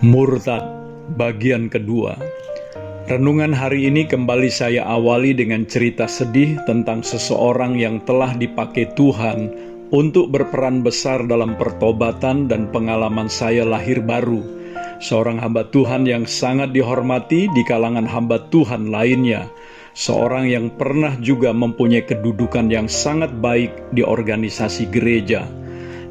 Murtad bagian kedua Renungan hari ini kembali saya awali dengan cerita sedih tentang seseorang yang telah dipakai Tuhan untuk berperan besar dalam pertobatan dan pengalaman saya lahir baru. Seorang hamba Tuhan yang sangat dihormati di kalangan hamba Tuhan lainnya. Seorang yang pernah juga mempunyai kedudukan yang sangat baik di organisasi gereja.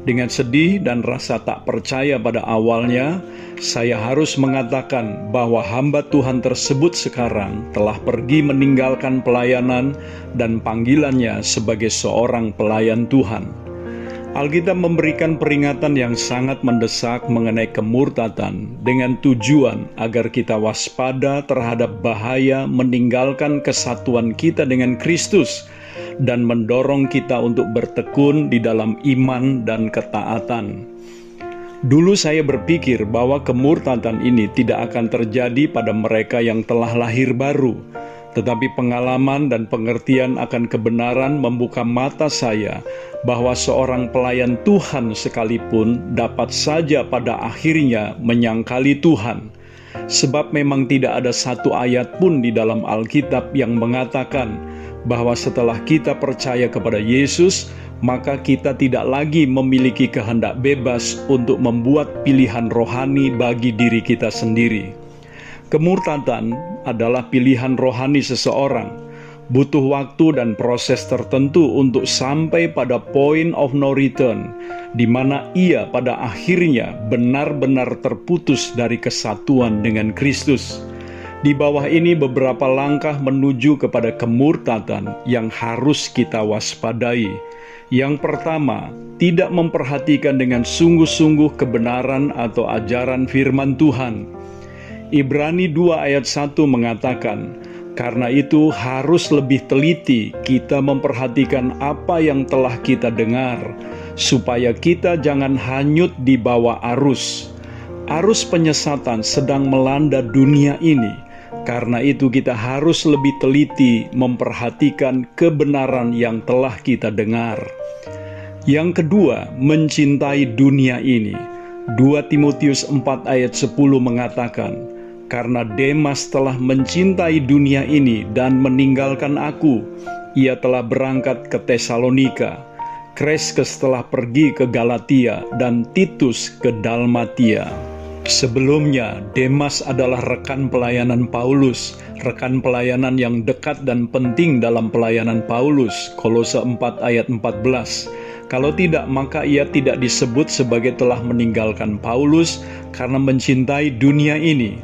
Dengan sedih dan rasa tak percaya pada awalnya, saya harus mengatakan bahwa hamba Tuhan tersebut sekarang telah pergi meninggalkan pelayanan dan panggilannya sebagai seorang pelayan Tuhan. Alkitab memberikan peringatan yang sangat mendesak mengenai kemurtatan dengan tujuan agar kita waspada terhadap bahaya meninggalkan kesatuan kita dengan Kristus dan mendorong kita untuk bertekun di dalam iman dan ketaatan. Dulu saya berpikir bahwa kemurtadan ini tidak akan terjadi pada mereka yang telah lahir baru, tetapi pengalaman dan pengertian akan kebenaran membuka mata saya bahwa seorang pelayan Tuhan sekalipun dapat saja pada akhirnya menyangkali Tuhan. Sebab memang tidak ada satu ayat pun di dalam Alkitab yang mengatakan bahwa setelah kita percaya kepada Yesus, maka kita tidak lagi memiliki kehendak bebas untuk membuat pilihan rohani bagi diri kita sendiri. Kemurtadan adalah pilihan rohani seseorang, butuh waktu dan proses tertentu untuk sampai pada point of no return, di mana ia pada akhirnya benar-benar terputus dari kesatuan dengan Kristus. Di bawah ini beberapa langkah menuju kepada kemurtadan yang harus kita waspadai. Yang pertama, tidak memperhatikan dengan sungguh-sungguh kebenaran atau ajaran firman Tuhan. Ibrani 2 ayat 1 mengatakan, karena itu harus lebih teliti kita memperhatikan apa yang telah kita dengar, supaya kita jangan hanyut di bawah arus. Arus penyesatan sedang melanda dunia ini, karena itu, kita harus lebih teliti memperhatikan kebenaran yang telah kita dengar. Yang kedua, mencintai dunia ini. 2 Timotius 4 ayat 10 mengatakan, "Karena Demas telah mencintai dunia ini dan meninggalkan aku, ia telah berangkat ke Tesalonika. Kreskes telah pergi ke Galatia dan Titus ke Dalmatia." Sebelumnya, Demas adalah rekan pelayanan Paulus, rekan pelayanan yang dekat dan penting dalam pelayanan Paulus, Kolose 4 ayat 14. Kalau tidak, maka ia tidak disebut sebagai telah meninggalkan Paulus karena mencintai dunia ini.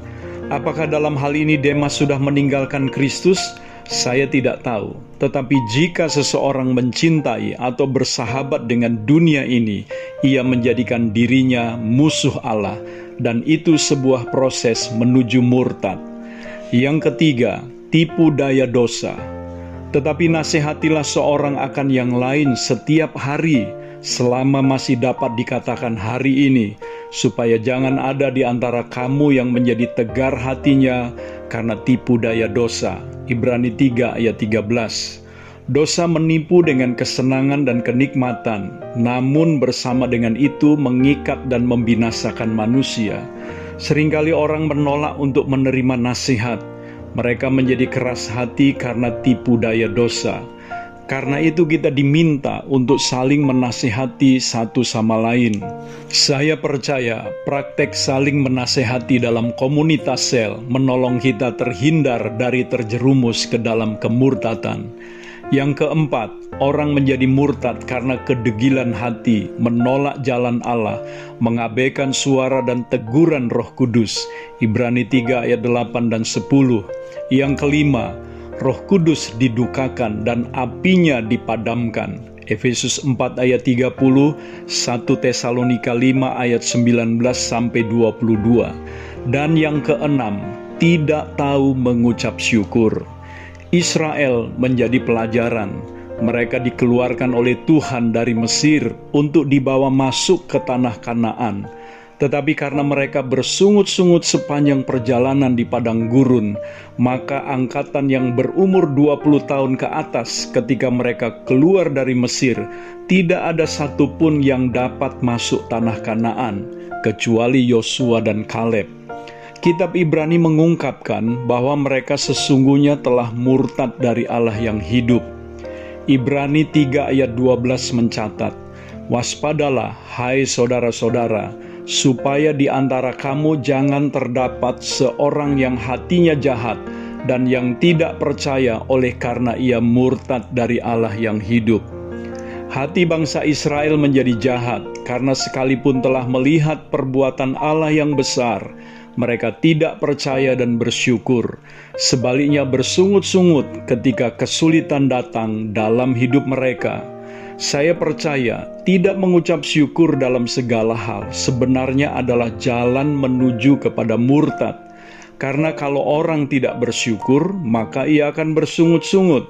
Apakah dalam hal ini Demas sudah meninggalkan Kristus? Saya tidak tahu. Tetapi jika seseorang mencintai atau bersahabat dengan dunia ini, ia menjadikan dirinya musuh Allah dan itu sebuah proses menuju murtad. Yang ketiga, tipu daya dosa. Tetapi nasihatilah seorang akan yang lain setiap hari selama masih dapat dikatakan hari ini, supaya jangan ada di antara kamu yang menjadi tegar hatinya karena tipu daya dosa. Ibrani 3 ayat 13. Dosa menipu dengan kesenangan dan kenikmatan, namun bersama dengan itu mengikat dan membinasakan manusia. Seringkali orang menolak untuk menerima nasihat. Mereka menjadi keras hati karena tipu daya dosa. Karena itu kita diminta untuk saling menasihati satu sama lain. Saya percaya praktek saling menasehati dalam komunitas sel menolong kita terhindar dari terjerumus ke dalam kemurtatan. Yang keempat, orang menjadi murtad karena kedegilan hati, menolak jalan Allah, mengabaikan suara dan teguran roh kudus. Ibrani 3 ayat 8 dan 10. Yang kelima, roh kudus didukakan dan apinya dipadamkan. Efesus 4 ayat 30, 1 Tesalonika 5 ayat 19 sampai 22. Dan yang keenam, tidak tahu mengucap syukur. Israel menjadi pelajaran. Mereka dikeluarkan oleh Tuhan dari Mesir untuk dibawa masuk ke tanah Kanaan. Tetapi karena mereka bersungut-sungut sepanjang perjalanan di padang gurun, maka angkatan yang berumur 20 tahun ke atas ketika mereka keluar dari Mesir, tidak ada satupun yang dapat masuk tanah Kanaan, kecuali Yosua dan Kaleb. Kitab Ibrani mengungkapkan bahwa mereka sesungguhnya telah murtad dari Allah yang hidup. Ibrani 3 ayat 12 mencatat, Waspadalah, hai saudara-saudara, supaya di antara kamu jangan terdapat seorang yang hatinya jahat dan yang tidak percaya oleh karena ia murtad dari Allah yang hidup. Hati bangsa Israel menjadi jahat karena sekalipun telah melihat perbuatan Allah yang besar, mereka tidak percaya dan bersyukur. Sebaliknya bersungut-sungut ketika kesulitan datang dalam hidup mereka saya percaya tidak mengucap syukur dalam segala hal sebenarnya adalah jalan menuju kepada murtad. Karena kalau orang tidak bersyukur, maka ia akan bersungut-sungut,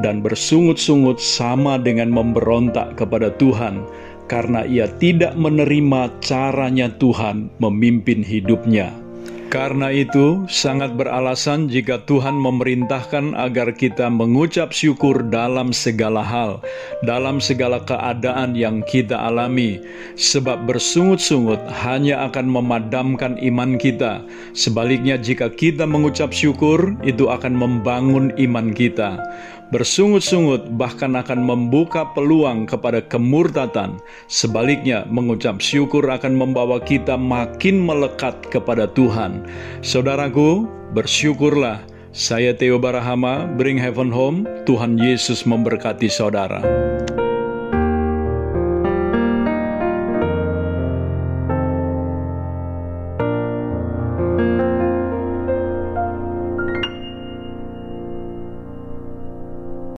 dan bersungut-sungut sama dengan memberontak kepada Tuhan, karena ia tidak menerima caranya Tuhan memimpin hidupnya. Karena itu, sangat beralasan jika Tuhan memerintahkan agar kita mengucap syukur dalam segala hal, dalam segala keadaan yang kita alami, sebab bersungut-sungut hanya akan memadamkan iman kita. Sebaliknya, jika kita mengucap syukur, itu akan membangun iman kita. Bersungut-sungut bahkan akan membuka peluang kepada kemurtatan. Sebaliknya, mengucap syukur akan membawa kita makin melekat kepada Tuhan. Saudaraku, bersyukurlah. Saya Theo Barahama, Bring Heaven Home. Tuhan Yesus memberkati saudara.